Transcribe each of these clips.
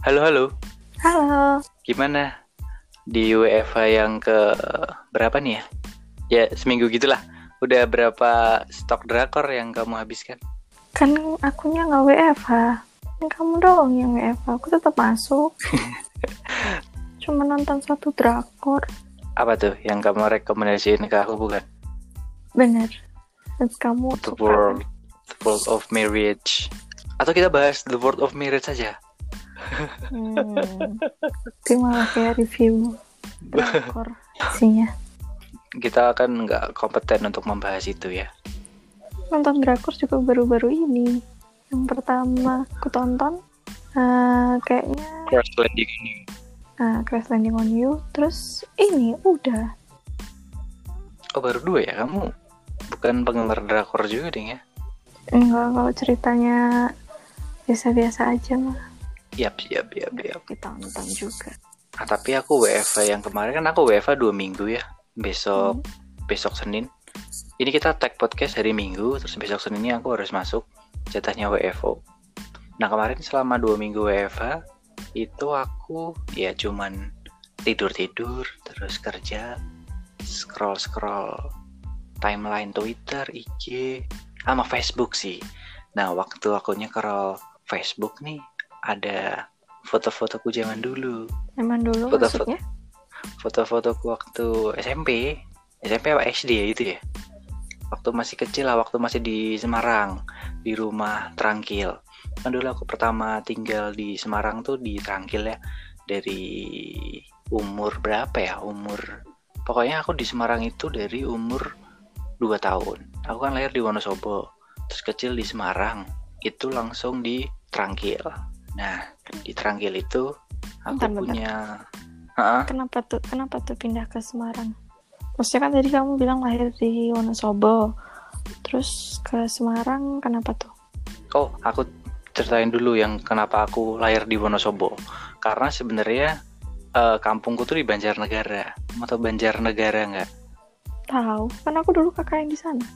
Halo, halo. Halo. Gimana di WFH yang ke berapa nih ya? Ya seminggu gitulah. Udah berapa stok drakor yang kamu habiskan? Kan akunya nggak WFH. Kamu dong yang WFH. Aku tetap masuk. Cuma nonton satu drakor. Apa tuh yang kamu rekomendasiin ke aku bukan? Bener. Dan kamu The. World, The World of Marriage. Atau kita bahas The World of Marriage saja? Hmm. Malah kayak review drakor isinya. Kita akan nggak kompeten untuk membahas itu ya. Nonton drakor juga baru-baru ini. Yang pertama aku tonton eh, kayaknya Crash Landing ini. eh, Crash Landing on You. Terus ini udah Oh baru dua ya kamu? Bukan penggemar drakor juga ding ya? enggak kalau ceritanya biasa-biasa aja mah. Yap, yap, yap, yap. Kita nonton juga. Ah, tapi aku WFH yang kemarin kan aku WFH dua minggu ya. Besok besok Senin. Ini kita tag podcast hari Minggu, terus besok Seninnya aku harus masuk jatahnya WFO. Nah kemarin selama dua minggu WFH itu aku ya cuman tidur tidur terus kerja scroll scroll timeline Twitter, IG, sama Facebook sih. Nah waktu aku nyekrol Facebook nih ada foto-fotoku zaman dulu. Emang dulu Foto-foto. maksudnya? foto-fotoku waktu SMP SMP apa SD ya itu ya? Waktu masih kecil lah waktu masih di Semarang di rumah Trangkil kan dulu aku pertama tinggal di Semarang tuh di Trangkil ya. Dari umur berapa ya? Umur pokoknya aku di Semarang itu dari umur 2 tahun. Aku kan lahir di Wonosobo terus kecil di Semarang. Itu langsung di Trangkil nah di Trangkil itu aku Bentar, bentar. punya Hah? Kenapa tuh kenapa tuh pindah ke Semarang? Maksudnya kan tadi kamu bilang lahir di Wonosobo. Terus ke Semarang kenapa tuh? Oh, aku ceritain dulu yang kenapa aku lahir di Wonosobo. Karena sebenarnya eh, kampungku tuh di Banjarnegara. Mau tau Banjarnegara nggak? Tahu, kan aku dulu kakak yang di sana.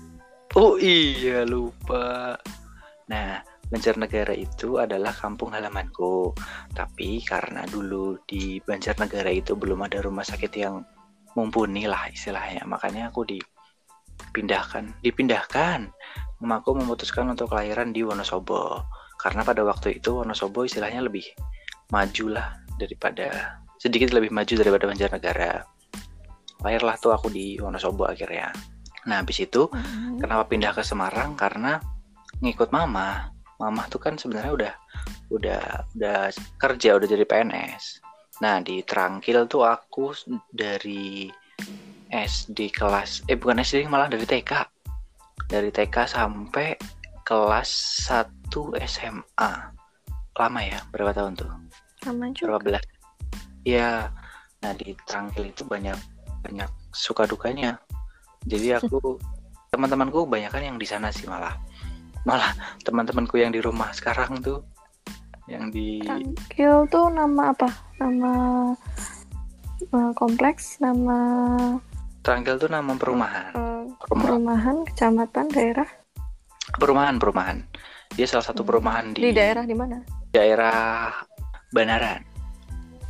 Oh iya lupa. Nah, Banjarnegara itu adalah kampung halamanku. Tapi karena dulu di Banjarnegara itu belum ada rumah sakit yang mumpuni lah istilahnya, makanya aku dipindahkan, dipindahkan. Mamaku memutuskan untuk kelahiran di Wonosobo. Karena pada waktu itu Wonosobo istilahnya lebih maju lah daripada sedikit lebih maju daripada Banjarnegara. Lahirlah tuh aku di Wonosobo akhirnya. Nah, habis itu Hmm. Kenapa pindah ke Semarang? Karena ngikut mama. Mama tuh kan sebenarnya udah udah udah kerja, udah jadi PNS. Nah, di Trangkil tuh aku dari SD kelas eh bukan SD malah dari TK. Dari TK sampai kelas 1 SMA. Lama ya? Berapa tahun tuh? Berapa juga. belas? Ya, nah di Trangkil itu banyak banyak suka dukanya. Jadi aku teman-temanku kebanyakan yang di sana sih malah. Malah teman-temanku yang di rumah sekarang tuh yang di Trangkil tuh nama apa? Nama eh, kompleks, nama Trangkil tuh nama perumahan. eh, Perumahan, perumahan, kecamatan, daerah. perumahan, perumahan. Dia salah satu Hmm. perumahan di, Di daerah di mana? daerah Banaran.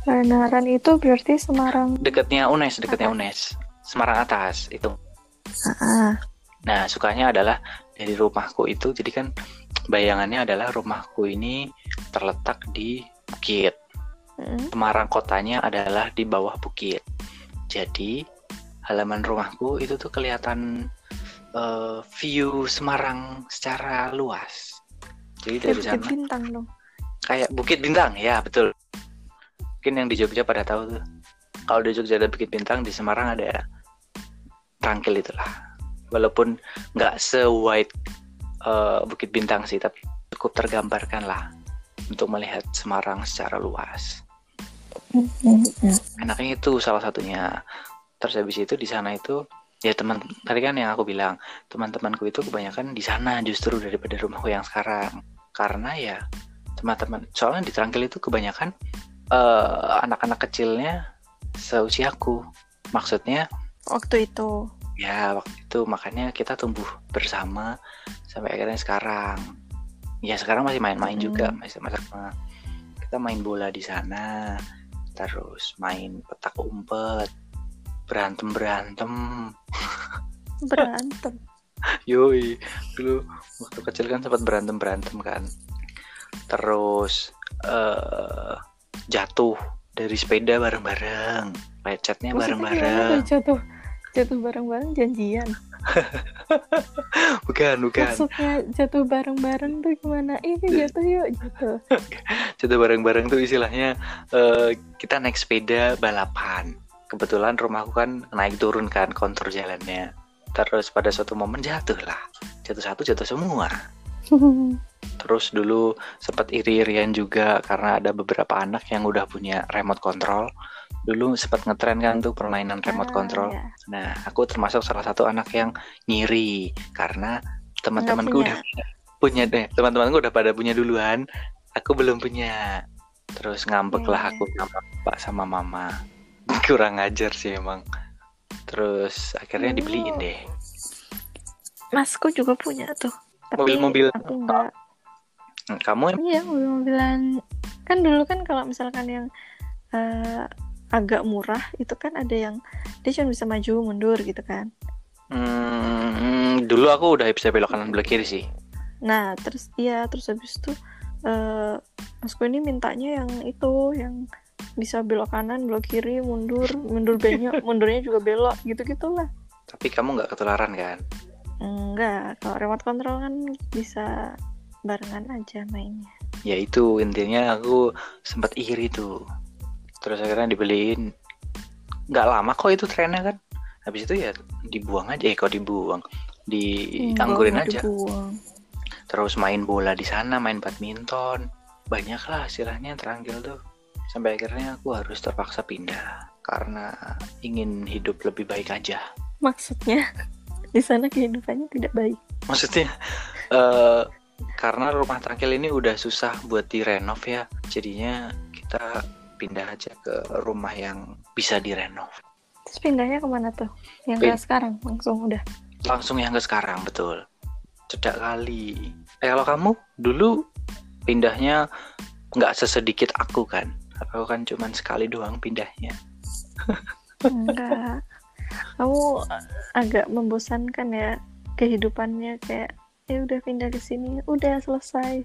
Banaran itu berarti Semarang. Dekatnya UNES, dekatnya. UNES. Semarang atas itu. Ah, Nah, sukanya adalah dari rumahku itu, jadi kan bayangannya adalah rumahku ini terletak di bukit. mm, Semarang kotanya adalah di bawah bukit. Jadi, halaman rumahku itu tuh kelihatan eh, view Semarang secara luas. Jadi dari Bukit sana bintang dong. kayak Bukit Bintang, ya betul. Mungkin yang di Jogja pada tahu tuh. Kalau di Jogja ada Bukit Bintang, di Semarang ada Trangkil itulah. Walaupun nggak se-wide eh, Bukit Bintang sih, tapi cukup tergambarkan lah untuk melihat Semarang secara luas. Mm, mm, mm. Enaknya itu salah satunya. Terus habis itu di sana itu ya teman tadi kan yang aku bilang teman-temanku itu kebanyakan di sana justru daripada rumahku yang sekarang. Karena ya teman-teman soalnya di Trangkil itu kebanyakan eh, anak-anak kecilnya seusiaku. Maksudnya Waktu itu. Ya waktu itu makanya kita tumbuh bersama sampai akhirnya sekarang. Ya sekarang masih main-main Hmm. juga masih sama kita main bola di sana terus main petak umpet berantem berantem. Berantem yoi dulu waktu kecil kan sempat berantem berantem kan. Terus eh jatuh dari sepeda bareng-bareng lecetnya bareng-bareng. jatuh jatuh bareng-bareng janjian. Bukan bukan. Maksudnya jatuh bareng-bareng tuh gimana? Ih jatuh yuk jatuh jatuh bareng-bareng tuh istilahnya eh, kita naik sepeda balapan. Kebetulan rumahku kan naik turun kan kontur jalannya. Terus pada suatu momen jatuh lah. Jatuh satu jatuh semua. Terus dulu sempat iri-irian juga karena ada beberapa anak yang udah punya remote control dulu sempat ngetren kan tuh permainan remote Ah, control. ya. nah aku termasuk salah satu anak yang ngiri karena teman-temanku udah punya. deh teman-temanku udah pada punya duluan. Aku belum punya. Terus ngambek lah Iya. aku sama bapak sama mama. Kurang ajar sih emang. Terus akhirnya Dulu- dibeliin deh. masku juga punya tuh Mobil-mobil. aku enggak kamu? Iya mobil-mobilan. Kan dulu kan kalau misalkan yang eh, agak murah itu kan ada yang dia cuma bisa maju mundur gitu kan. Hmm, dulu aku udah bisa belok kanan belok kiri sih. Nah terus iya terus habis itu eh masku ini mintanya yang itu yang bisa belok kanan belok kiri mundur mundur banyak mundurnya juga belok gitu gitulah tapi kamu nggak ketularan kan? Enggak kalau remote control kan bisa barengan aja mainnya. Ya itu intinya aku sempat iri tuh terus akhirnya dibeliin. Nggak lama kok itu trennya kan. Habis itu ya dibuang aja. Eh kok dibuang? Dianggurin aja. dibuang. terus main bola di sana main badminton. Banyak lah istilahnya terakhir tuh. Sampai akhirnya aku harus terpaksa pindah karena ingin hidup lebih baik aja. Maksudnya? Di sana kehidupannya tidak baik. Maksudnya eh karena rumah terakhir ini udah susah buat direnov ya. Jadinya kita pindah aja ke rumah yang bisa direnov. Terus pindahnya ke mana tuh? Yang Pin- sekarang langsung udah? Langsung yang ke sekarang betul. Cedak kali. Eh kalau kamu dulu pindahnya nggak sesedikit aku kan? Aku kan cuman sekali doang pindahnya. Enggak. Kamu agak membosankan ya kehidupannya kayak ya udah pindah ke sini udah selesai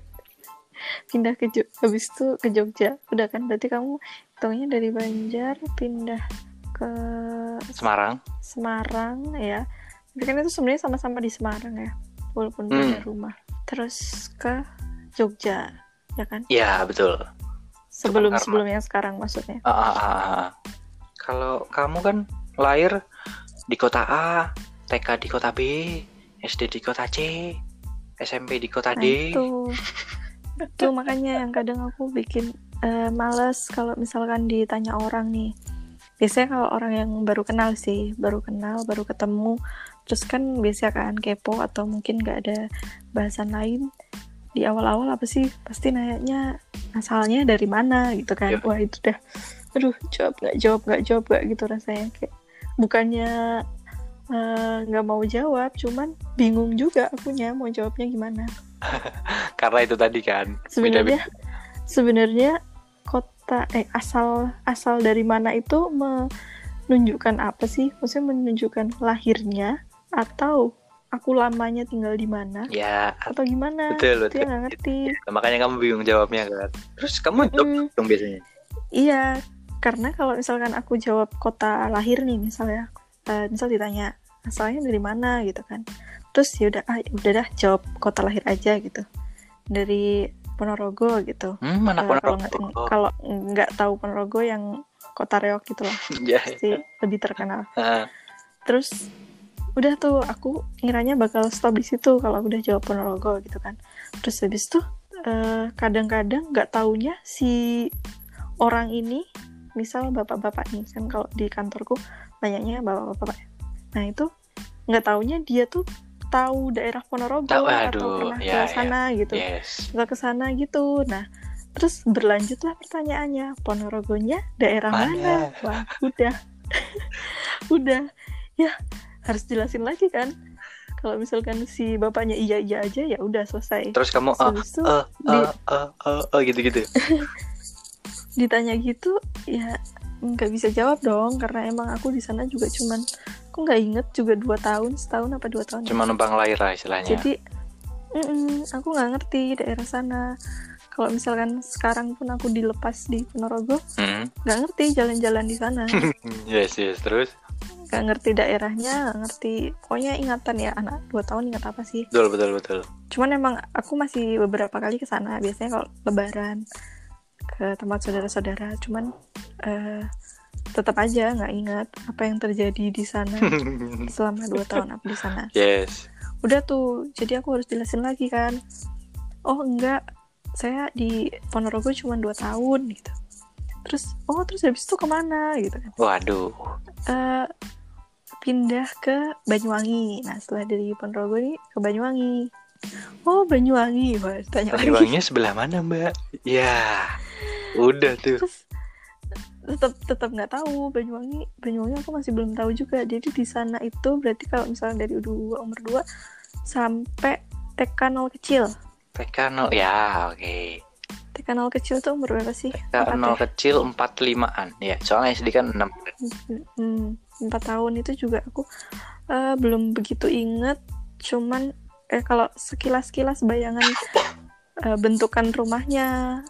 pindah ke Jog habis itu ke Jogja. Udah kan berarti kamu hitungnya dari Banjar pindah ke Semarang. Semarang ya. Tapi kan itu sebenarnya sama-sama di Semarang ya. Walaupun Hmm. beda rumah. Terus ke Jogja ya kan? Ya betul. Sebelum sebelum yang sekarang maksudnya. Ah, ah, ah, ah. kalau kamu kan lahir di kota A TK di kota B SD di kota C SMP di kota nah D itu itu makanya yang kadang aku bikin eh, males kalau misalkan ditanya orang nih. Biasanya kalau orang yang baru kenal sih baru kenal baru ketemu terus kan biasa kan kepo atau mungkin nggak ada bahasan lain di awal-awal apa sih? Pasti nanya asalnya dari mana? gitu kan. Iya. wah itu dah aduh jawab nggak jawab nggak jawab nggak gitu rasanya. Kayak bukannya eh, nggak mau jawab cuman bingung juga akunya mau jawabnya gimana karena itu tadi kan sebenarnya sebenarnya kota eh asal asal dari mana itu menunjukkan apa sih? Maksudnya menunjukkan lahirnya atau aku lamanya tinggal di mana? Ya atau gimana? betul itu betul. nggak ngerti. Makanya kamu bingung jawabnya kan? Terus kamu jawab Mm, dong biasanya? Iya karena kalau misalkan aku jawab kota lahir nih misalnya eh, misal ditanya asalnya dari mana? gitu kan terus ya udah ah, udah dah jawab kota lahir aja gitu. Dari Ponorogo gitu. Hmm, mana pun kalau nggak tahu Ponorogo yang kota reok gitu lah ya pasti lebih terkenal. Ah, terus udah tuh aku ngiranya bakal stop di situ kalau udah jawab Ponorogo gitu kan. Terus habis itu eh, kadang-kadang nggak taunya si orang ini misal bapak-bapak nih kan kalau di kantorku banyaknya bapak-bapak. Nah itu nggak taunya dia tuh tahu daerah Ponorogo Tahu, atau aduh, pernah ya, ke sana gitu yes ke sana gitu. Nah, terus berlanjutlah pertanyaannya, Ponorogonya daerah Mana? mana? Wah, udah. udah. Ya, harus jelasin lagi kan. Kalau misalkan si bapaknya iya iya aja ya udah selesai. terus kamu Terus habis itu di- eh eh eh eh, gitu-gitu ditanya gitu ya nggak bisa jawab dong karena emang aku di sana juga cuman aku nggak inget juga dua tahun setahun apa dua tahun. Cuma numpang lahir lah istilahnya. jadi mm-mm, aku nggak ngerti daerah sana kalau misalkan sekarang pun aku dilepas di Ponorogo Hmm. nggak ngerti jalan-jalan di sana Yes, yes. Terus? nggak ngerti daerahnya nggak ngerti pokoknya ingatan ya anak dua tahun ingat apa sih Betul, betul, betul. cuman emang aku masih beberapa kali ke sana biasanya kalau lebaran ke tempat saudara-saudara cuman eh, tetap aja nggak ingat apa yang terjadi di sana selama dua tahun aku di sana. Yes. udah tuh jadi aku harus jelasin lagi kan. Oh enggak. Saya di Ponorogo cuma dua tahun gitu. Terus oh terus habis itu ke mana gitu kan. Waduh. Eh, pindah ke Banyuwangi. Nah setelah dari Ponorogo ini ke Banyuwangi. Oh Banyuwangi. Wah tanya lagi. Banyuwanginya sebelah mana, Mbak? Ya. Udah tuh. terus tetap tetap nggak tahu Banyuwangi Banyuwangi aku masih belum tahu juga jadi di sana itu berarti kalau misalnya dari dua umur dua sampai TK nol kecil TK 0. Ya, oke. TK nol kecil tuh umur berapa sih TK Empat 0 ya? kecil 45-an. Ya, soalnya SD kan 6. Hmm, empat tahun itu juga aku eh, belum begitu inget cuman eh kalau sekilas kilas bayangan eh, bentukan rumahnya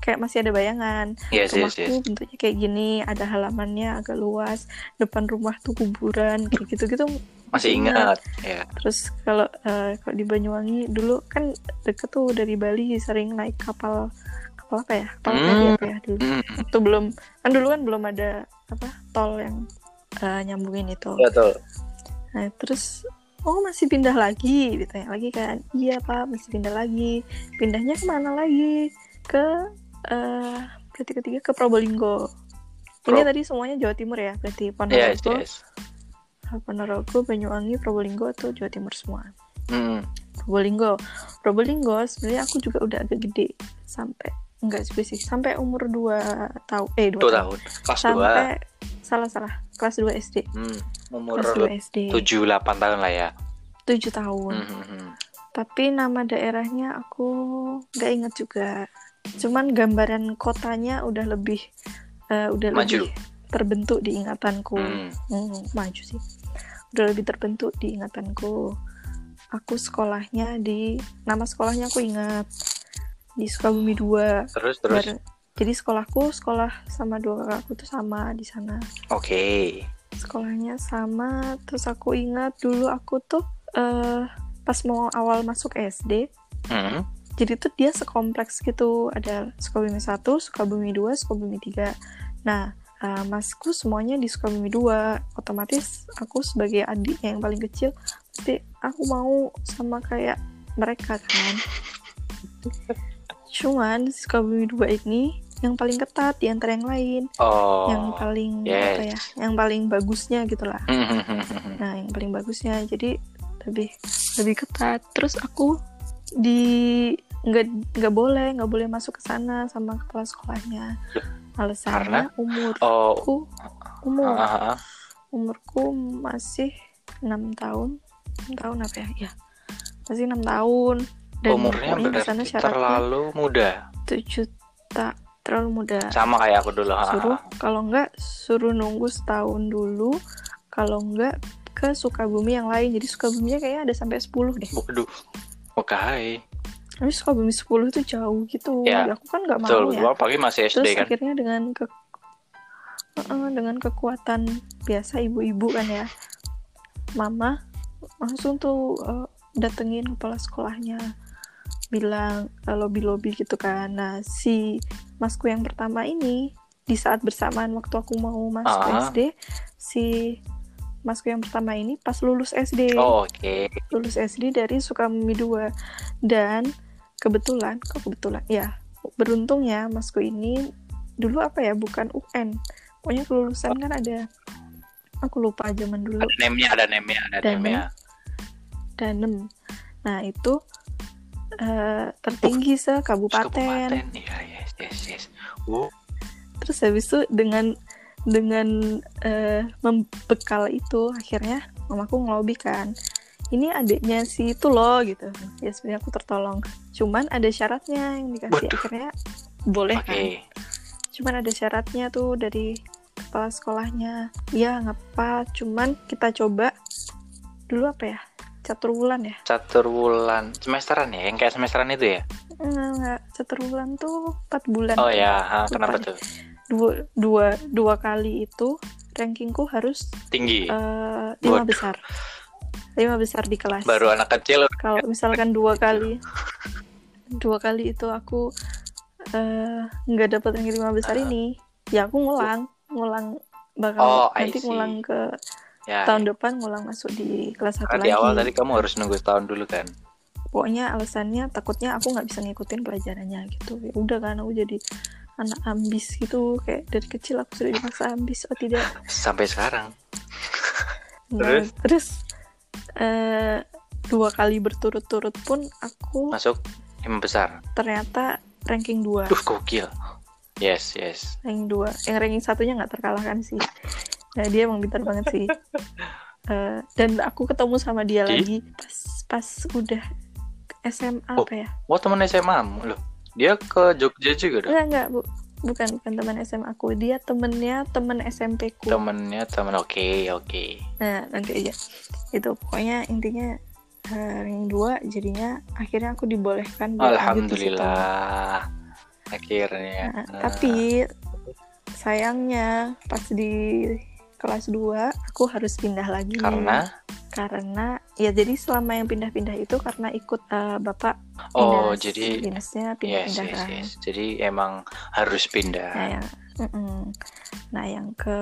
kayak masih ada bayangan Yes, yes, rumahku yes. bentuknya kayak gini ada halamannya agak luas depan rumah tuh kuburan kayak gitu gitu Masih ingat. Ya. terus kalau eh, kalau di Banyuwangi dulu kan deket tuh dari Bali sering naik kapal kapal apa ya kapal Hmm. feri apa ya dulu Hmm. itu belum kan dulu kan belum ada apa tol yang eh, nyambungin itu Betul. nah terus oh masih pindah lagi ditanya lagi kan iya pak masih pindah lagi pindahnya ke mana lagi ke eh berarti ketiga ke Probolinggo ini Pro- tadi semuanya Jawa Timur ya berarti Yes, Ponorogo yes. Ponorogo Banyuwangi Probolinggo tuh Jawa Timur semua Hmm. Probolinggo Probolinggo sebenarnya aku juga udah agak gede sampai enggak sih sampai umur 2 tahun eh 2 Dua tahun tahun. Kelas sampai salah salah kelas 2 SD 2. Hmm. Umur kelas 2 SD 7 8 tahun lah ya. 7 tahun Hmm, hmm, hmm. tapi nama daerahnya aku nggak inget juga cuman gambaran kotanya udah lebih eh, udah Maju. lebih terbentuk di ingatanku Hmm. Hmm, maju sih udah lebih terbentuk di ingatanku aku sekolahnya di nama sekolahnya aku ingat di Sukabumi 2 Terus terus. Bareng- jadi sekolahku sekolah sama dua kakakku tuh sama di sana Oke. sekolahnya sama terus aku ingat dulu aku tuh eh pas mau awal masuk SD Hmm. Jadi tuh dia sekompleks gitu ada Sukabumi 1, Sukabumi 2, Sukabumi 3 nah eh, masku semuanya di Sukabumi 2 otomatis aku sebagai adiknya yang paling kecil pasti aku mau sama kayak mereka kan cuman Sukabumi 2 ini yang paling ketat di antara yang lain Oh. yang paling yes. apa ya yang paling bagusnya gitulah Hmm, hmm, hmm, hmm. nah yang paling bagusnya jadi lebih lebih ketat terus aku di nggak nggak boleh nggak boleh masuk ke sana sama kepala sekolahnya alasannya umurku Oh. umur ah, ah, ah. umurku masih enam tahun enam tahun apa ya ya masih enam tahun dan Umurnya pokoknya di sana berarti terlalu muda. tujuh tak terlalu muda Sama kayak aku dulu. suruh kalau enggak suruh nunggu setahun dulu kalau enggak ke Sukabumi yang lain jadi Sukabuminya kayaknya ada sampai 10 deh Waduh. Oke. Tapi Sukabumi 10 itu jauh gitu Ya, aku kan nggak Betul, mau betul. ya Apalagi masih SD terus kan. akhirnya dengan ke Heeh, dengan kekuatan biasa ibu-ibu kan ya mama langsung tuh eh, datengin kepala sekolahnya bilang lobby-lobby gitu kan nah si masku yang pertama ini di saat bersamaan waktu aku mau masuk Ah. SD si masku yang pertama ini pas lulus SD Oh, oke. lulus SD dari Sukabumi 2 dan kebetulan kok kebetulan ya beruntungnya masku ini dulu apa ya bukan UN pokoknya kelulusan kan ada aku lupa zaman dulu Ada name-nya, ada name-nya, ada name-nya. danem nah itu eh, tertinggi se kabupaten. Iya, yes, yes, yes. Oh, terus habis itu dengan dengan eh, membekal itu akhirnya mamaku ngelobi kan ini adiknya si itu loh gitu. Ya sebenarnya aku tertolong. Cuman ada syaratnya yang dikasih. Waduh. akhirnya boleh oke. kan? Cuman ada syaratnya tuh dari kepala sekolahnya. Ya nggak apa cuman kita coba dulu apa ya? Catur bulan ya? Catur bulan semesteran ya? Yang kayak semesteran itu ya? Enggak enggak. Catur bulan tuh empat bulan. Oh ya. Ha, kenapa tuh? Dua dua dua kali itu rankingku harus tinggi. eh, lima Waduh. besar lima besar di kelas. Baru anak kecil. Kalau misalkan dua kali. Dua kali itu aku eh, nggak dapat ranking lima besar Ah. ini. Ya aku ngulang. Ngulang bakal Oh, nanti ngulang ke ya tahun depan ngulang masuk di kelas satu lagi di awal tadi kamu harus nunggu setahun dulu kan? Pokoknya alasannya takutnya aku nggak bisa ngikutin pelajarannya gitu. Ya udah kan aku jadi anak ambis gitu. Kayak dari kecil aku sudah dipaksa ambis. Oh tidak. Sampai sekarang. Nah, Terus? terus eh, dua kali berturut-turut pun aku masuk lima besar. ternyata ranking 2 Duh gokil. Yes yes. Ranking 2 yang ranking satunya nggak terkalahkan sih. Nah, dia emang pintar banget sih. Eh, dan aku ketemu sama dia Di? lagi pas pas udah SMA Oh. apa ya? Wah teman SMA loh dia ke Jogja juga dong enggak enggak bu bukan bukan teman SMA aku dia temennya temen SMP ku. Temennya temen oke oke. Nah nanti aja itu pokoknya intinya ranking 2 jadinya akhirnya aku dibolehkan alhamdulillah. akhirnya. Nah, Nah, tapi sayangnya pas di kelas 2 aku harus pindah lagi karena karena ya jadi selama yang pindah-pindah itu karena ikut eh, bapak oh dinas, jadi dinasnya yes pindah-pindah yes kan. yes jadi emang harus Nah pindah yang mm-mm. nah yang ke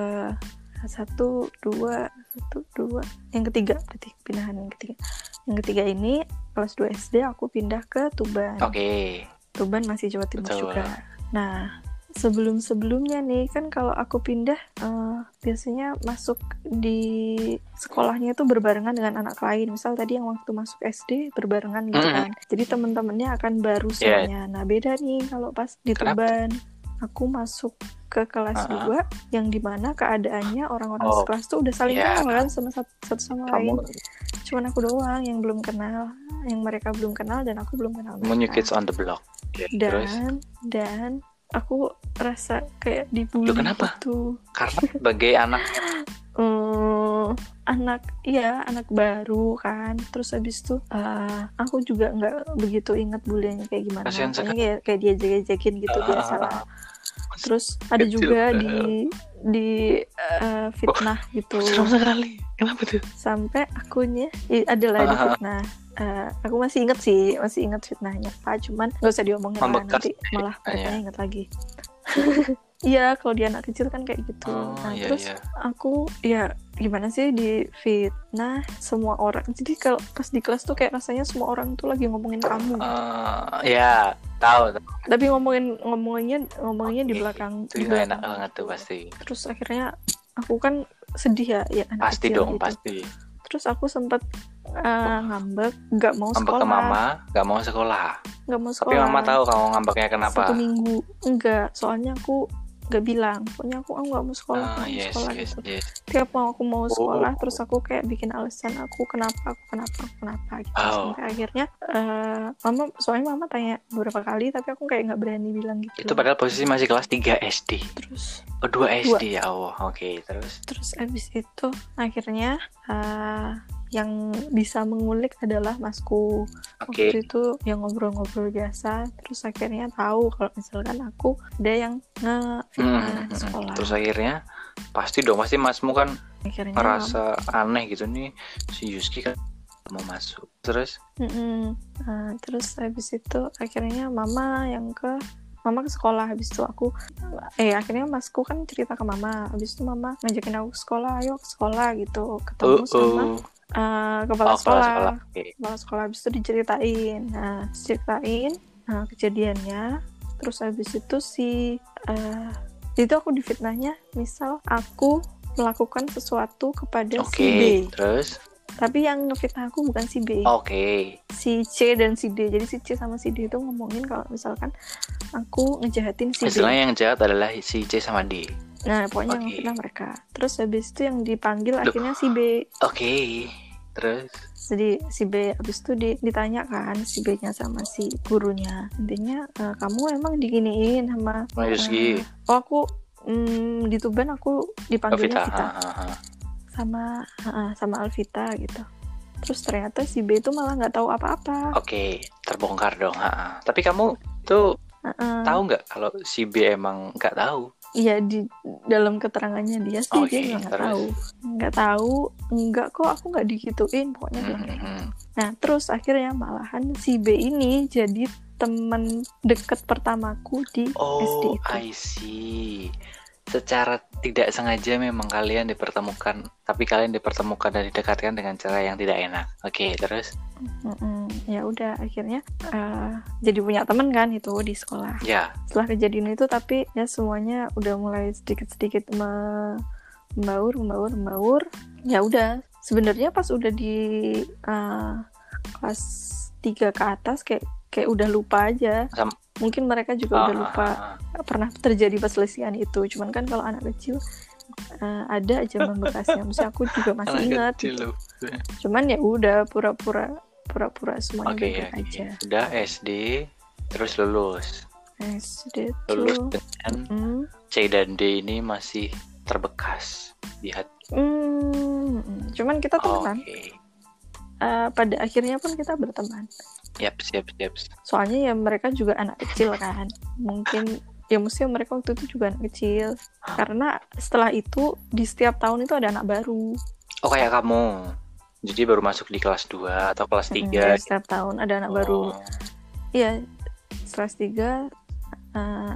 satu dua satu dua yang ketiga berarti pindahan yang ketiga yang ketiga ini kelas 2 SD aku pindah ke Tuban oke Tuban masih Jawa Timur Betul. juga. Nah, sebelum-sebelumnya nih kan kalau aku pindah eh, biasanya masuk di sekolahnya itu berbarengan dengan anak lain. Misal tadi yang waktu masuk SD berbarengan gitu Mm-mm. kan. Jadi teman-temannya akan baru Yeah. semuanya. Nah, beda nih kalau pas di? Tuban. Aku masuk ke kelas Ah. 2 yang di mana keadaannya orang-orang Oh. sekelas tuh udah saling Yeah. kenal kan sama satu, satu sama lain. kamu Cuman aku doang yang belum kenal, yang mereka belum kenal dan aku belum kenal new mereka kids on the block terus dan dan aku rasa kayak dibully Loh, kenapa? gitu. Karena sebagai anak. Hmm, anak iya anak baru kan. Terus habis itu eh, aku juga nggak begitu ingat buliannya kayak gimana. Kayak, kayak dia gitu biasa lah terus ada Kecil juga di di eh, fitnah gitu. serem sekali? Kenapa tuh? Sampai akunya i- adalah di Ah. fitnah Eh, aku masih inget sih masih inget fitnahnya pak cuman nggak usah diomongin lah, nanti malah Ah, mereka iya. inget lagi Iya, kalau dia anak kecil kan kayak gitu. oh nah, iya terus iya aku ya gimana sih di fitnah semua orang. Jadi kalau pas di kelas tuh kayak rasanya semua orang tuh lagi ngomongin kamu. Eh, ya tahu. Tapi ngomongin ngomonginnya ngomonginnya di Oke, belakang. itu di nggak enak banget tuh pasti Terus akhirnya aku kan sedih ya, ya anak pasti kecil dong gitu. pasti Terus aku sempet eh, ngambek, nggak mau ngambek sekolah, ke mama nggak mau sekolah nggak mau tapi sekolah. mama tahu kamu ngambeknya kenapa Satu minggu, enggak. Soalnya aku nggak bilang. Pokoknya aku, aku nggak mau sekolah, Ah, nggak mau yes sekolah yes gitu. yes tiap mau aku mau sekolah Oh. terus aku kayak bikin alasan aku kenapa aku kenapa aku kenapa gitu Oh. sampai akhirnya eh, mama soalnya mama tanya beberapa kali tapi aku kayak nggak berani bilang gitu itu padahal posisi masih kelas 3 SD terus oh 2 SD ya Allah oke terus terus abis itu akhirnya eh, yang bisa mengulik adalah masku. Oke. Waktu itu yang ngobrol-ngobrol biasa terus akhirnya tahu kalau misalkan aku ada yang nge Hmm, hmm, hmm. sekolah. Terus akhirnya pasti dong pasti masmu kan akhirnya ngerasa aneh gitu nih si Yuski kan mau masuk. Terus? Mm-mm. Nah, terus habis itu akhirnya mama yang ke mama ke sekolah. Habis itu aku eh akhirnya masku kan cerita ke mama. Habis itu mama ngajakin aku ke sekolah ayo ke sekolah gitu. Ketemu oh, sama eh, kepala Oh, sekolah. sekolah kepala sekolah habis itu diceritain. Nah ceritain nah, kejadiannya. Terus habis itu si eh, itu aku difitnahnya misal aku melakukan sesuatu kepada oke si B. terus? Tapi yang ngefitnah aku bukan si B. Oke. Si C dan si D. Jadi si C sama si D itu ngomongin kalau misalkan aku ngejahatin si D. istilahnya yang jahat adalah si C sama D Nah, pokoknya yang Oke. ngefitnah mereka. Terus habis itu yang dipanggil akhirnya si B. oke Terus? Jadi si B abis itu di, ditanya kan si B-nya sama si gurunya. Intinya "Eh, kamu emang diginiin sama Oh, oh aku mm, di Tuban aku dipanggilnya Vita. Vita ha, ha, ha. sama ah, sama Alvita gitu. Terus ternyata si B itu malah nggak tahu apa-apa. Oke, terbongkar dong. ha, ha. Tapi kamu tuh Heeh. tahu nggak kalau si B emang nggak tahu? Iya di dalam keterangannya dia sih Oke, dia bilang nggak tahu, nggak tahu, nggak kok aku nggak digituin pokoknya kayak Hmm. Nah terus akhirnya malahan si B ini jadi teman deket pertamaku di SD Oh, itu. I see. Secara tidak sengaja memang kalian dipertemukan, tapi kalian dipertemukan dan didekatkan dengan cara yang tidak enak. Oke, terus? Mm-mm. Ya udah akhirnya eh, jadi punya teman kan itu di sekolah. Ya, Setelah kejadian itu tapi ya semuanya udah mulai sedikit-sedikit me- membaur, membaur, membaur. Ya udah sebenarnya pas udah di eh, kelas 3 ke atas kayak kayak udah lupa aja. Sam- Mungkin mereka juga udah Ah, lupa ah, ah. pernah terjadi perselisihan itu. Cuman kan kalau anak kecil eh, ada aja membekasnya. Maksudnya aku juga masih Anak ingat. kecil gitu. Cuman ya udah pura-pura pura-pura semuanya baik-baik oke. aja. Udah SD, terus lulus. SD Lulus tuh. dengan Hmm. C dan D ini masih terbekas di hati. Mm, cuman kita Oke. temenan. Eh, pada akhirnya pun kita berteman. Yap, siap, siap. Soalnya ya mereka juga anak kecil kan. Mungkin ya mestinya mereka waktu itu juga anak kecil. Karena setelah itu di setiap tahun itu ada anak baru. Oh, kayak kamu. Jadi baru masuk di kelas 2 atau kelas Mm, 3. jadi setiap tahun ada anak baru. Oh. Iya, kelas 3 eh,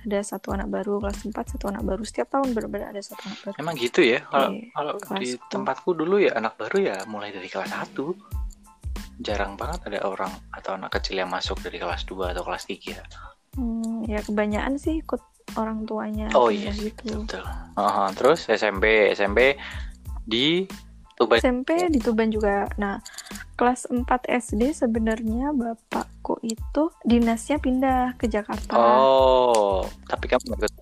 ada satu anak baru, kelas 4 satu anak baru. Setiap tahun benar-benar ada satu anak baru. Emang gitu ya? Kalau Iya, kalau di tempatku dulu ya anak baru ya mulai dari kelas 1. Jarang banget ada orang atau anak kecil yang masuk dari kelas 2 atau kelas 3. Hmm, ya kebanyakan sih ikut orang tuanya. Oh iya, gitu. betul. Aha, terus SMP, SMP di Tuban. SMP di Tuban juga. Nah, kelas 4 SD sebenarnya bapakku itu dinasnya pindah ke Jakarta. Oh, tapi kamu ikut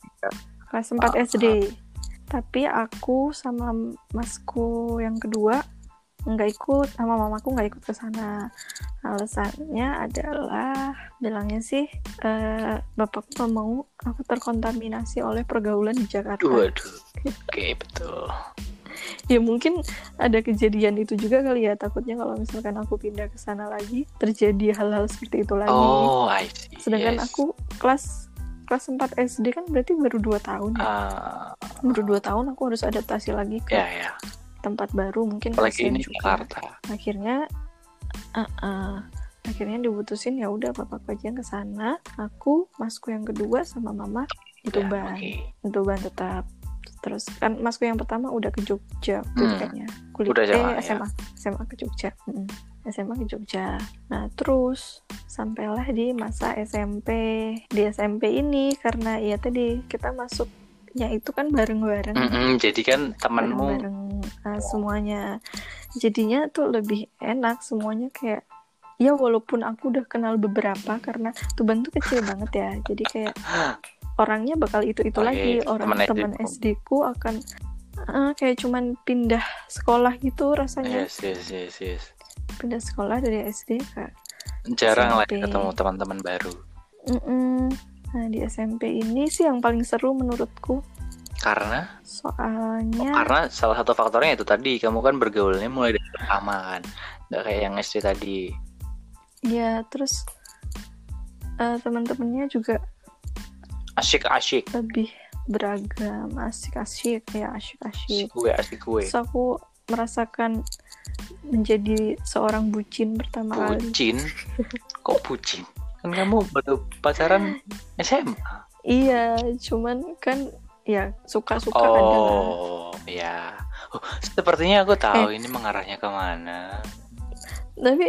Kelas 4 Ah, SD. Tapi aku sama masku yang kedua nggak ikut sama mamaku nggak ikut ke sana. Alasannya adalah bilangnya sih bapakku nggak mau aku terkontaminasi oleh pergaulan di Jakarta. Waduh. Oke, betul. ya mungkin ada kejadian itu juga kali ya takutnya kalau misalkan aku pindah ke sana lagi terjadi hal-hal seperti itu lagi Oh, I see. sedangkan yes. aku kelas kelas 4 SD kan berarti baru dua tahun ya Ah, baru dua tahun aku harus adaptasi lagi ke ya ya. Tempat baru mungkin Apalagi kasihan ini juga. Jakarta. akhirnya uh, uh, akhirnya diputusin ya udah bapak aja yang ke sana aku masku yang kedua sama mama di Ya, Tuban Oke. di Tuban tetap terus kan masku yang pertama udah ke Jogja itu Hmm. kayaknya kuliah Udah SMA, eh ya? SMA SMA ke Jogja Mm-mm. SMA ke Jogja nah terus sampailah di masa SMP di SMP ini karena ya tadi kita masuknya itu kan bareng-bareng Mm-mm, jadi kan temanmu bareng-bareng uh, semuanya jadinya tuh lebih enak semuanya kayak ya walaupun aku udah kenal beberapa karena Tuban tuh kecil banget ya jadi kayak orangnya bakal itu itu lagi orang teman. SD ku akan uh, kayak cuman pindah sekolah gitu rasanya yes yes yes yes. pindah sekolah dari SD ke Jarang lah SMP. ketemu teman-teman baru. Mm-mm. nah di SMP ini sih yang paling seru menurutku Karena soalnya karena salah satu faktornya itu tadi kamu kan bergaulnya mulai dari pertama kan. Nggak kayak yang SD tadi. ya terus uh, teman-temannya juga Asyik-asyik. lebih beragam asik-asik ya Asik asik-asik gue, asik gue. terus aku merasakan menjadi seorang bucin pertama kali Bucin? Kok bucin? Kan kamu baru pacaran SMA. iya cuman kan ya suka-suka ada lah Oh, ya. Oh, sepertinya aku Eh. tahu ini mengarahnya ke mana. tapi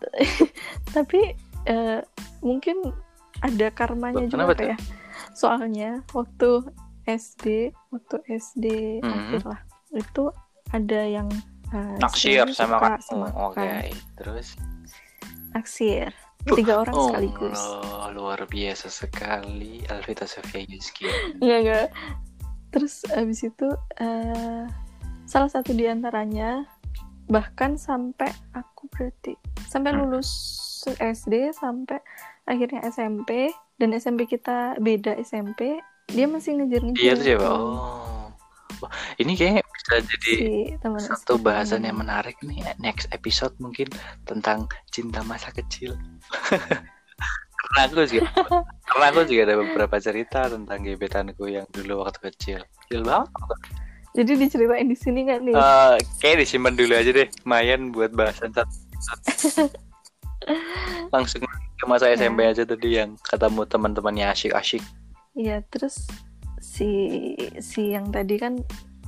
tapi eh, mungkin ada karmanya Loh, juga kenapa apa ya soalnya waktu SD waktu SD Mhm. akhir lah itu ada yang eh, Naksir sama suka kamu. aku Oke, kan. terus naksir tiga orang sekaligus Oh, luar biasa sekali Alvita Sofia Yuski. Enggak, enggak. Terus abis itu eh, salah satu di antaranya bahkan sampai aku berarti sampai Hmm. lulus SD sampai akhirnya SMP dan SMP kita beda SMP dia masih ngejar-ngejar Iya tuh siapa? Oh. Ini kayak bisa jadi si satu bahasan yang menarik nih next episode mungkin tentang cinta masa kecil. karena aku juga karena aku juga ada beberapa cerita tentang gebetanku yang dulu waktu kecil. Kecil banget. jadi diceritain di sini nggak nih Eh, kayak disimpan dulu aja deh, lumayan buat bahasan satu. Langsung ke masa Ya. SMP aja tadi yang ketemu teman-temannya asyik-asyik. Iya terus si si yang tadi kan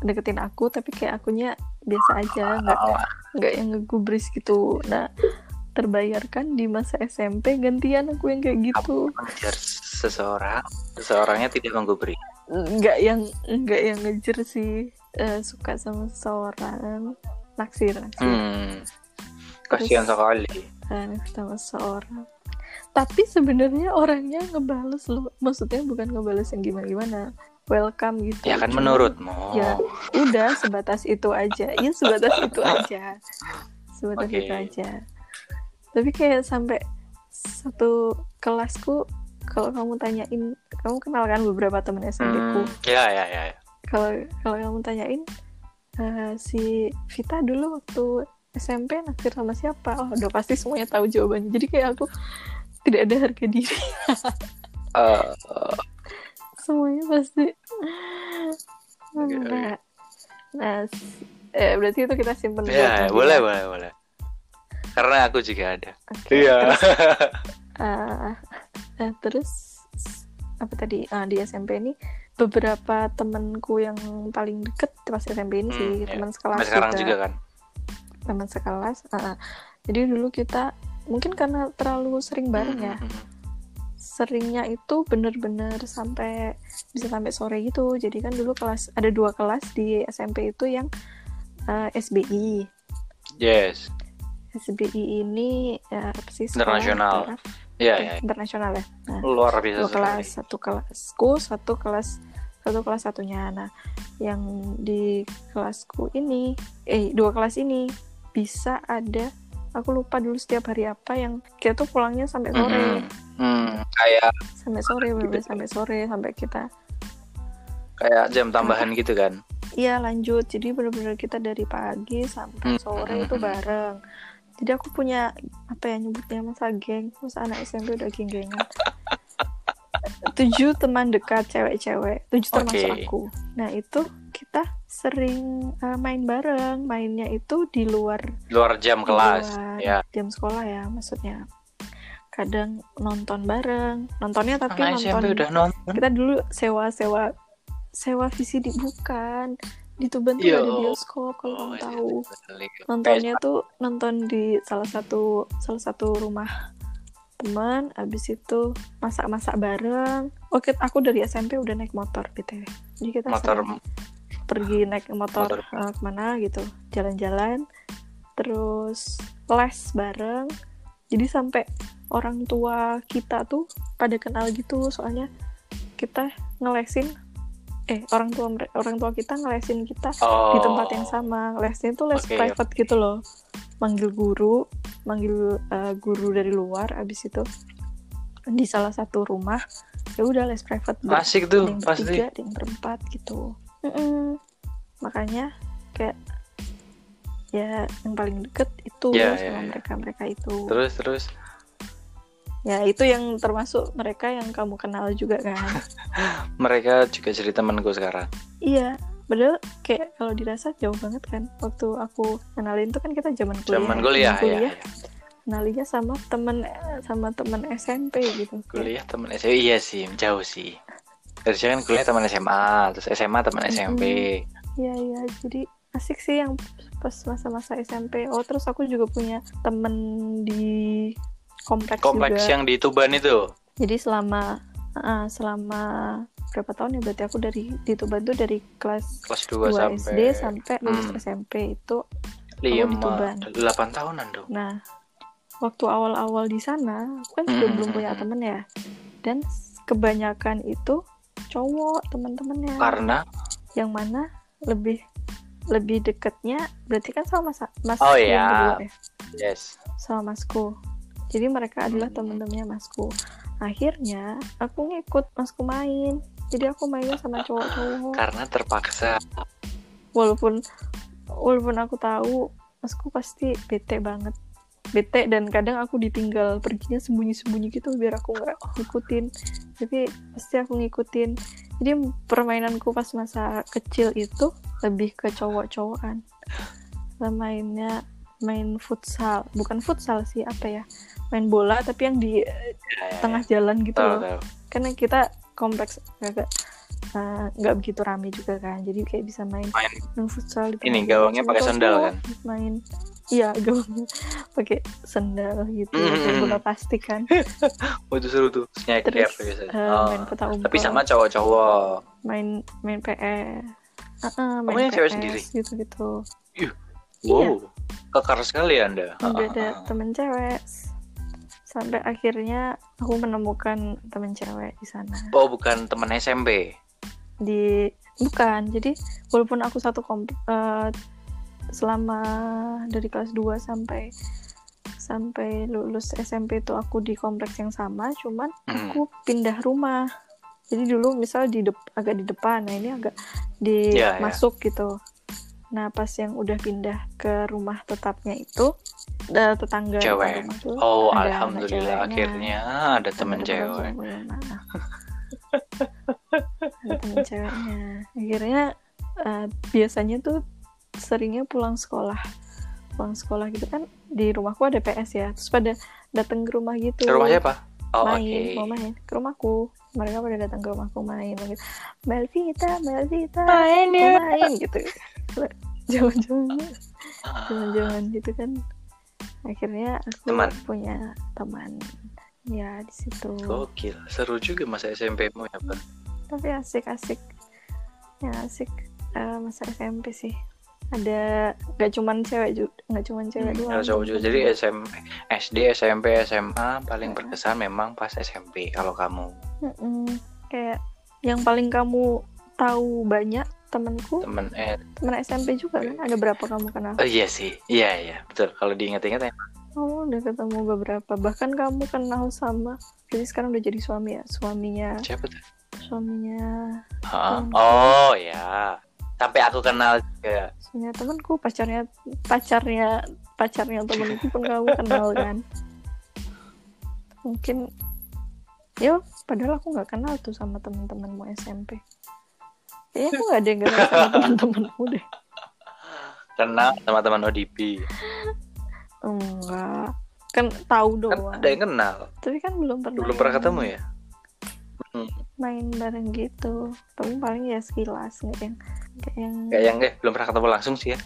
deketin aku tapi kayak akunya biasa aja nggak nggak yang ngegubris gitu. Nah terbayarkan di masa SMP gantian aku yang kayak gitu. mengejar seseorang, seseorangnya tidak menggubri. nggak yang nggak yang ngejer sih eh, suka sama seseorang. Naksir naksir. Hmm. Kasihan sekali. eh, sama seseorang. Tapi sebenarnya orangnya ngebales loh. Maksudnya bukan ngebales yang gimana gimana welcome gitu. Ya kan Cuma- menurutmu. ya udah sebatas itu aja. Ya sebatas itu aja. Sebatas Oke. itu aja. Tapi kayak sampai satu kelasku kalau kamu tanyain kamu kenal kan beberapa teman SMP ku? Hmm, ya ya ya. kalau kalau kamu tanyain eh, si Vita dulu waktu SMP naksir sama siapa? Oh udah pasti semuanya tahu jawabannya. Jadi kayak aku tidak ada harga diri. Eh, semuanya pasti oke. nah nah s- eh, berarti itu kita simpen ya, boleh boleh boleh. Karena aku juga ada. Oke, Iya. terus, eh, terus apa tadi Ah, di SMP ini beberapa temenku yang paling deket pas SMP ini Hmm, sih iya. teman sekelas Sampai sekarang juga, juga kan. teman sekelas ah. jadi dulu kita mungkin karena terlalu sering bareng ya Hmm, hmm, hmm. Seringnya itu bener-bener sampai bisa sampai sore gitu jadi kan dulu kelas ada dua kelas di SMP itu yang eh, SBI Yes. SBI ini ya, apa sih Internasional. Ya eh, ya. internasional ya nah Luar biasa dua kelas sekali. satu kelasku satu kelas satu kelas satunya nah yang di kelasku ini eh dua kelas ini bisa ada aku lupa dulu setiap hari apa yang kita tuh pulangnya sampai sore Hmm, hmm, kayak sampai sore bener Gitu. sampai sore sampai kita kayak jam tambahan gitu kan. iya lanjut jadi bener-bener kita dari pagi sampai Hmm, sore hmm, itu hmm. bareng jadi aku punya apa ya nyebutnya masa geng masa anak SMP udah geng-gengan tujuh teman dekat cewek-cewek tujuh termasuk Oke. aku nah itu kita sering uh, main bareng. Mainnya itu di luar Luar jam di kelas. luar Ya. jam sekolah ya maksudnya. Kadang nonton bareng. Nontonnya tapi Anak SMP nonton udah nonton. kita dulu sewa sewa sewa VCD bukan. Di Tuban tuh ada bioskop kalau Oh, kamu iya, tahu. nontonnya tuh nonton di salah satu salah satu rumah teman. Abis itu masak-masak bareng. Oke aku dari SMP udah naik motor btw jadi kita motor sering pergi naik motor, Motor. eh, ke mana gitu jalan-jalan terus les bareng jadi sampai orang tua kita tuh pada kenal gitu soalnya kita ngelesin eh orang tua orang tua kita ngelesin kita oh. di tempat yang sama lesnya tuh les Oke, private gitu loh manggil guru manggil eh, guru dari luar abis itu di salah satu rumah ya udah les private Asik ada tuh yang pasti. bertiga ada yang berempat gitu Mm-mm. makanya kayak ya yang paling deket itu Ya, sama ya. mereka mereka itu Terus terus ya itu yang termasuk mereka yang kamu kenal juga kan mereka juga jadi temanku sekarang. iya padahal kayak kalau dirasa jauh banget kan waktu aku kenalin tuh kan kita zaman kuliah Zaman ya. kuliah, ya, ya. kenalinya sama temen sama temen SMP gitu Kuliah teman SMA iya sih, jauh sih. Terusnya kan kuliah teman SMA, terus SMA teman SMP. Iya iya jadi asik sih yang pas masa-masa SMP. Oh terus aku juga punya temen di kompleks, Kompleks juga. yang di Tuban itu. Jadi selama ah, selama berapa tahun ya berarti aku dari di Tuban tuh dari kelas Kelas 2 2 sampai SD sampai lulus Hmm. SMP itu. lima di Tuban. delapan tahunan dong. Nah waktu awal-awal di sana aku kan juga Hmm, belum hmm, punya hmm. temen ya dan kebanyakan itu cowok teman-temannya. Karena? Yang mana? Lebih lebih deketnya berarti kan sama mas mas Oh, iya. ya? Yes. Sama masku jadi mereka adalah Hmm. teman-temannya masku akhirnya aku ngikut masku main. Jadi aku mainnya sama cowok-cowok. Karena terpaksa. Walaupun walaupun aku tahu masku pasti bete banget bete dan kadang aku ditinggal perginya sembunyi-sembunyi gitu biar aku nggak ngikutin. Tapi pasti aku ngikutin. Jadi permainanku pas masa kecil itu lebih ke cowok-cowokan. Mainnya main futsal. Bukan futsal sih apa ya? Main bola tapi yang di eh, tengah jalan gitu loh. karena kita kompleks agak nggak begitu rame juga kan. Jadi kayak bisa main main main futsal di Ini, gawangnya pakai sendal kan? main iya gawangnya pakai sendal gitu Mm, kayak mm, bola plastik kan. Oh itu seru tuh snack terus biasanya eh, Oh. main peta umpet tapi sama cowok-cowok. Main main PS Ah, ah, main cewek PS, sendiri? gitu gitu wow kekar sekali anda. Udah Ah, ada ah, ah. temen cewek. Sampai akhirnya aku menemukan temen cewek di sana. Oh bukan teman SMP di bukan jadi walaupun aku satu komp eh, selama dari kelas 2 sampai sampai lulus SMP itu aku di kompleks yang sama cuman Hmm. aku pindah rumah jadi dulu misal di agak di depan nah ini agak di Ya, ya. masuk gitu nah pas yang udah pindah ke rumah tetapnya itu da- tetangga Cewek. rumah tuh oh ada alhamdulillah akhirnya ada teman Ada cewek temen ada temen ceweknya. Akhirnya eh, biasanya tuh seringnya pulang sekolah. Pulang sekolah gitu kan di rumahku ada PS ya. Terus pada datang ke rumah gitu. Ke rumah siapa oh oke. main mau main. Ke rumahku. Mereka pada datang ke rumahku main. Gitu Melvita Melvita main mau main gitu. Jangan-jangan Ah, jangan-jangan gitu kan. Akhirnya aku Teman. punya teman ya di situ. Gokil seru juga masa SMP mu ya Pak? tapi asik-asik ya asik eh, masa SMP sih. Ada nggak cuman cewek juga nggak cuman cewek Hmm, doang ada cowok juga. Jadi SM, SD, SMP, SMA paling Iya. berkesan memang pas SMP kalau kamu. Mm-mm. kayak yang paling kamu tahu banyak temanku temen eh teman SMP juga kan? Ada berapa kamu kenal? Oh iya sih. Iya iya. Betul. Kalau diingat-ingat ya kamu udah ketemu beberapa bahkan kamu kenal sama jadi sekarang udah jadi suami ya suaminya. Siapa tuh? Suaminya? Temenku. oh ya sampai aku kenal juga. Suaminya temanku pacarnya pacarnya pacarnya temanku pun kamu kenal kan? Mungkin yo padahal aku nggak kenal tuh sama teman-temanmu SMP kayaknya aku nggak ada yang kenal sama teman-temanmu deh. Kenal sama teman ODP enggak. Kan tahu kan doang. ada yang kenal. Tapi kan belum pernah belum pernah yang ketemu ya? Main bareng gitu. Tapi paling ya sekilas nggak yang kayak yang kayak yang eh belum pernah ketemu langsung sih ya?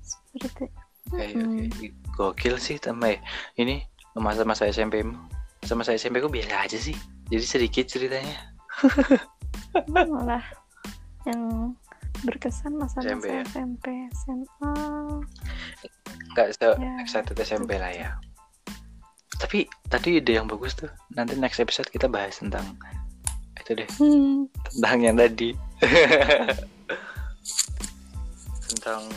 Seperti kayak Hmm. kayak gokil sih temen ini masa-masa SMP mu. Masa-masa SMP ku biasa aja sih. Jadi sedikit ceritanya. Malah yang berkesan masa-masa SMP ya? SMP SMA nggak se Ya, excited SMP lah ya. Tapi tadi ide yang bagus tuh nanti next episode kita bahas tentang itu deh. Hmm, tentang yang tadi. Tentang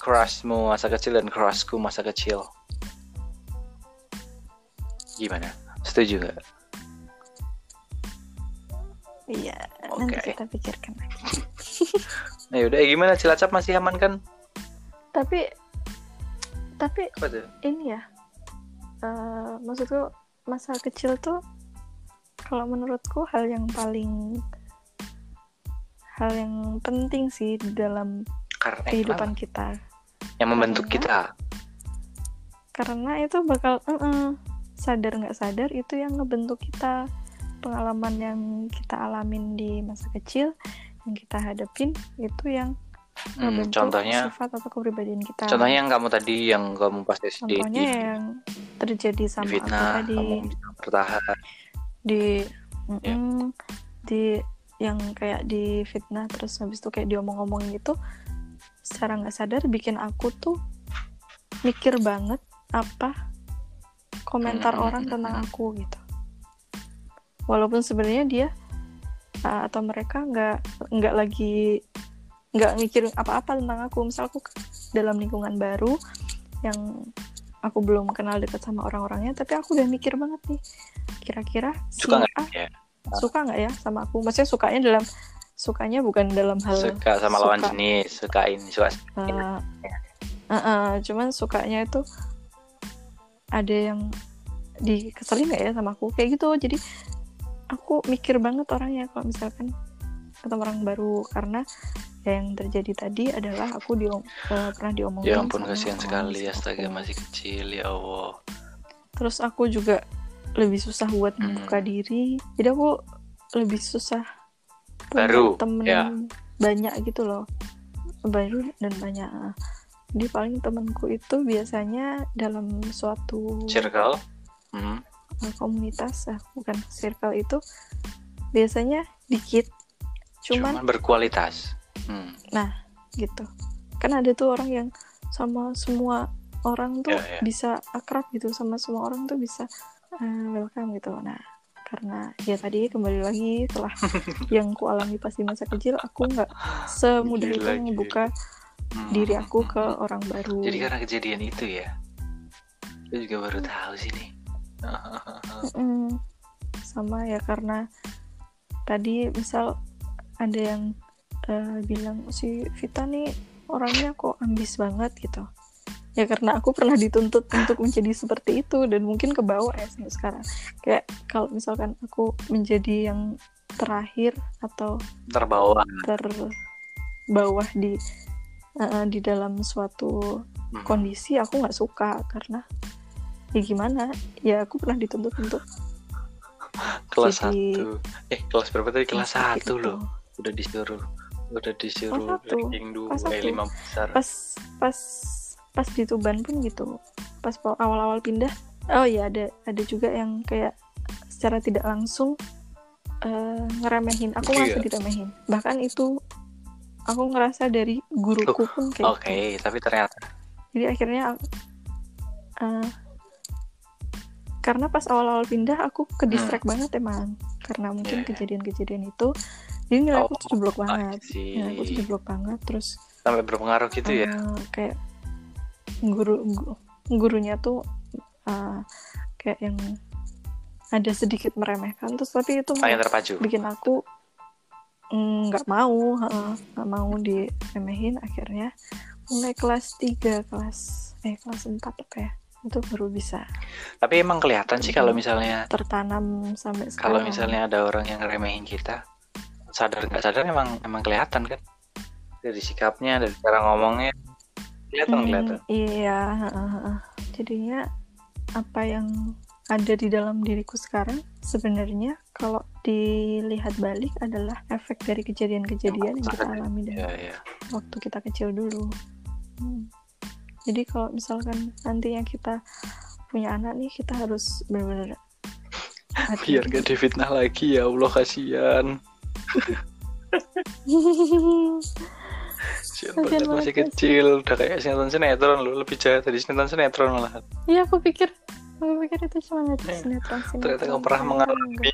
crushmu masa kecil dan crushku masa kecil. Gimana? Setuju nggak? Iya Oke. nanti kita pikirkan lagi nah yaudah gimana? Cilacap masih aman kan? Tapi tapi apa tuh? ini ya eh, maksudku masa kecil tuh kalau menurutku hal yang paling hal yang penting sih di dalam karena eh, kehidupan kenapa? kita. Yang membentuk Karena- kita? Karena itu bakal eh-eh, sadar nggak sadar itu yang ngebentuk kita. Pengalaman yang kita alamin di masa kecil yang kita hadapin itu yang Hmm, contohnya sifat atau kepribadian kita. contohnya yang kamu tadi yang kamu pas SD contohnya di, yang terjadi di sama aku fitnah tadi. kamu bisa bertahan. Di mm-mm, di yang kayak di fitnah terus habis itu kayak diomong-omongin gitu secara nggak sadar bikin aku tuh mikir banget apa komentar Mm, mm, orang mm, tentang mm. aku gitu. Walaupun sebenarnya dia uh, atau mereka nggak nggak lagi nggak mikir apa-apa tentang aku. Misal aku dalam lingkungan baru yang aku belum kenal dekat sama orang-orangnya tapi aku udah mikir banget nih kira-kira si suka nggak A ya? suka nggak ya sama aku? Maksudnya sukanya dalam sukanya bukan dalam hal suka sama lawan suka. jenis suka ini suka Uh, uh, uh, cuman sukanya itu ada yang dikeselin nggak ya sama aku? Kayak gitu. Jadi aku mikir banget orangnya kalau misalkan ketemu orang baru. Karena yang terjadi tadi adalah aku di pernah diomongin ya ampun kasihan sekali astaga masih kecil ya Allah. Terus aku juga lebih susah buat Hmm. membuka diri. Jadi aku lebih susah Baru, temen ya. banyak gitu loh. Baru dan banyak. Jadi paling temenku itu biasanya dalam suatu circle. Hmm. Uh, komunitas ah, bukan circle itu biasanya dikit cuman, cuman, berkualitas. Hmm. gitu. Kan ada tuh orang yang sama semua orang tuh Ya, ya. bisa akrab gitu sama semua orang tuh bisa uh, welcome gitu. Nah karena ya tadi kembali lagi setelah yang ku alami pas di masa kecil aku nggak semudah itu membuka Hmm. diri aku ke orang baru. Jadi karena kejadian itu ya? Aku juga baru tahu sih nih Mm-mm. sama ya karena tadi misal ada yang eh, bilang si Vita nih orangnya kok ambis banget gitu ya karena aku pernah dituntut untuk menjadi seperti itu dan mungkin ke bawah ya sampai sekarang kayak kalau misalkan aku menjadi yang terakhir atau terbawa terbawah di eh, di dalam suatu Hmm. kondisi aku nggak suka karena ya gimana? Ya aku pernah dituntut untuk kelas jadi- satu. Eh kelas berapa tadi? Kelas satu loh. udah disuruh udah disuruh ranking dua eh lima besar. Pas pas pas di Tuban pun gitu. Pas awal-awal pindah. Oh ya ada ada juga yang kayak secara tidak langsung eh, ngeremehin. Aku Iya. merasa diremehin. Bahkan itu aku ngerasa dari guruku pun kayak oke gitu. tapi ternyata jadi akhirnya eh, karena pas awal-awal pindah aku ke distract banget emang. Karena mungkin Hmm. Iya, iya. kejadian-kejadian itu jadi nilai aku Oh, tuh jeblok banget. sih? Nilai aku tuh jeblok banget terus sampai berpengaruh gitu ya? Eh, kayak guru gu- gurunya tuh eh, kayak yang ada sedikit meremehkan terus tapi itu malah terpacu. bikin aku mm, nggak mau heeh, nggak mau diremehin. Akhirnya mulai kelas 3 kelas eh kelas 4 apa ya itu baru bisa tapi emang kelihatan sih kalau misalnya tertanam sampai sekarang. kalau misalnya ada orang yang ngeremehin kita sadar nggak sadar emang emang kelihatan kan? Dari sikapnya dari cara ngomongnya kelihatan Hmm, kelihatan. iya jadinya apa yang ada di dalam diriku sekarang sebenarnya kalau dilihat balik adalah efek dari kejadian-kejadian yang kita Sangat- alami dari ya ya waktu kita kecil dulu. Hmm. Jadi kalau misalkan nantinya kita punya anak nih, kita harus benar-benar biar gak difitnah lagi ya Allah kasihan Kasihan banget masih kecil udah kayak sinetron sinetron lu lebih jahat dari sinetron sinetron malah Iya, aku pikir, aku pikir itu cuma ada Eh, sinetron sinetron. ternyata kamu pernah mengalami.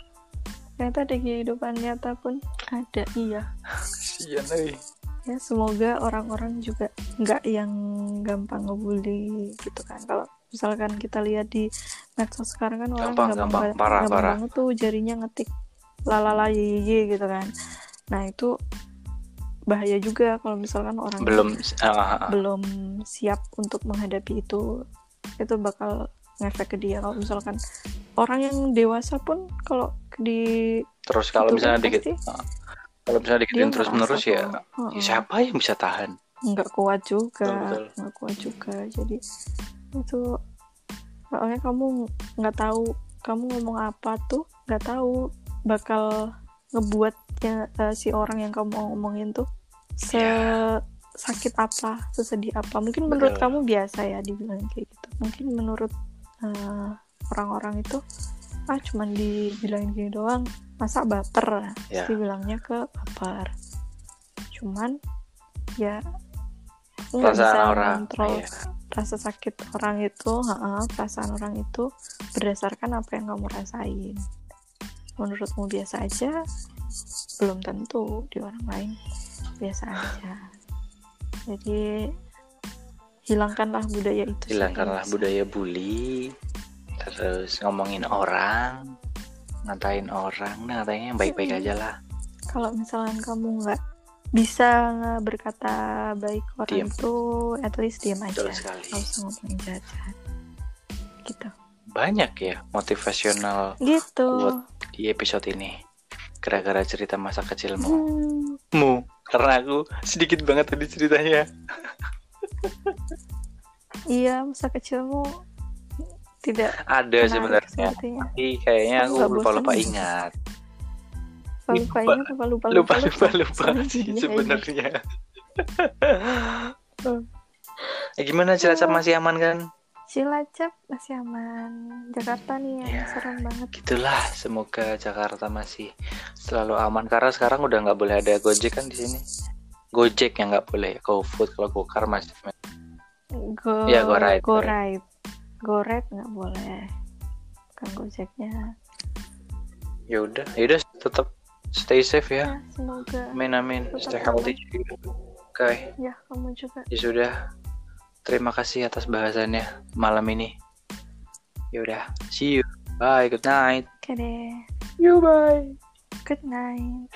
Ternyata di kehidupan nyata pun ada, iya. kasihan euy. Ya semoga orang-orang juga nggak yang gampang ngebully gitu kan. Kalau misalkan kita lihat di medsos sekarang kan orang Gampang, gampang, gampang. Parah, gampang parah. banget tuh jarinya ngetik lalala ye gitu kan. Nah itu bahaya juga kalau misalkan orang belum ah. belum siap untuk menghadapi itu itu bakal ngefek ke dia kalau misalkan orang yang dewasa pun kalau di terus kalau Itu misalnya kan dikit pasti kalau misalnya dikitin terus menerus ya, ya "Heeh, siapa yang bisa tahan? Nggak kuat juga Betul, betul. nggak kuat juga. Jadi itu soalnya kamu nggak tahu kamu ngomong apa tuh nggak tahu bakal ngebuatnya eh, si orang yang kamu ngomongin tuh se Iya. sakit apa sesedih apa. Mungkin menurut Betul. kamu biasa ya dibilang kayak gitu. Mungkin menurut eh, orang-orang itu ah cuman dibilangin gini doang masa baper Ya. pasti bilangnya ke baper. Cuman ya aku nggak bisa orang kontrol Iya. rasa sakit orang itu perasaan orang itu berdasarkan apa yang kamu rasain. Menurutmu biasa aja belum tentu di orang lain biasa aja. Jadi hilangkanlah budaya itu hilangkanlah budaya bully terus ngomongin orang ngatain orang. Nah ngatainnya yang baik-baik Mm-mm. aja lah. Kalau misalkan kamu nggak bisa berkata baik orang Diam. itu at least diam aja. betul sekali. Nggak usah ngomongin jahat gitu. Banyak ya motivasional gitu. Quote. di episode ini. Gara-gara cerita masa kecilmu. Hmm, mu. Karena aku sedikit banget tadi ceritanya. Iya masa kecilmu tidak. Ada sebenarnya. tapi kayaknya aku lupa lupa ya? ingat. Lupa. lupa Lupa. lupa lupa? Lupa lupa sih dunia ini. sebenarnya. Eh, gimana cilacap? Masih aman kan? Cilacap masih aman. Jakarta nih yang Ya. serem banget. gitulah. Semoga Jakarta masih selalu aman. Karena sekarang udah nggak boleh ada gojek kan di sini. Gojek yang nggak boleh. GoFood kalau GoCar masih Go, Ya, go ride, go ride. Go ride nggak boleh. Bukan gojeknya. ya udah ya udah tetap stay safe ya Ya, semoga. amin amin stay healthy oke Ya, kamu juga. ya sudah terima kasih atas bahasannya malam ini ya udah see you bye good night Oke deh. you bye Good night.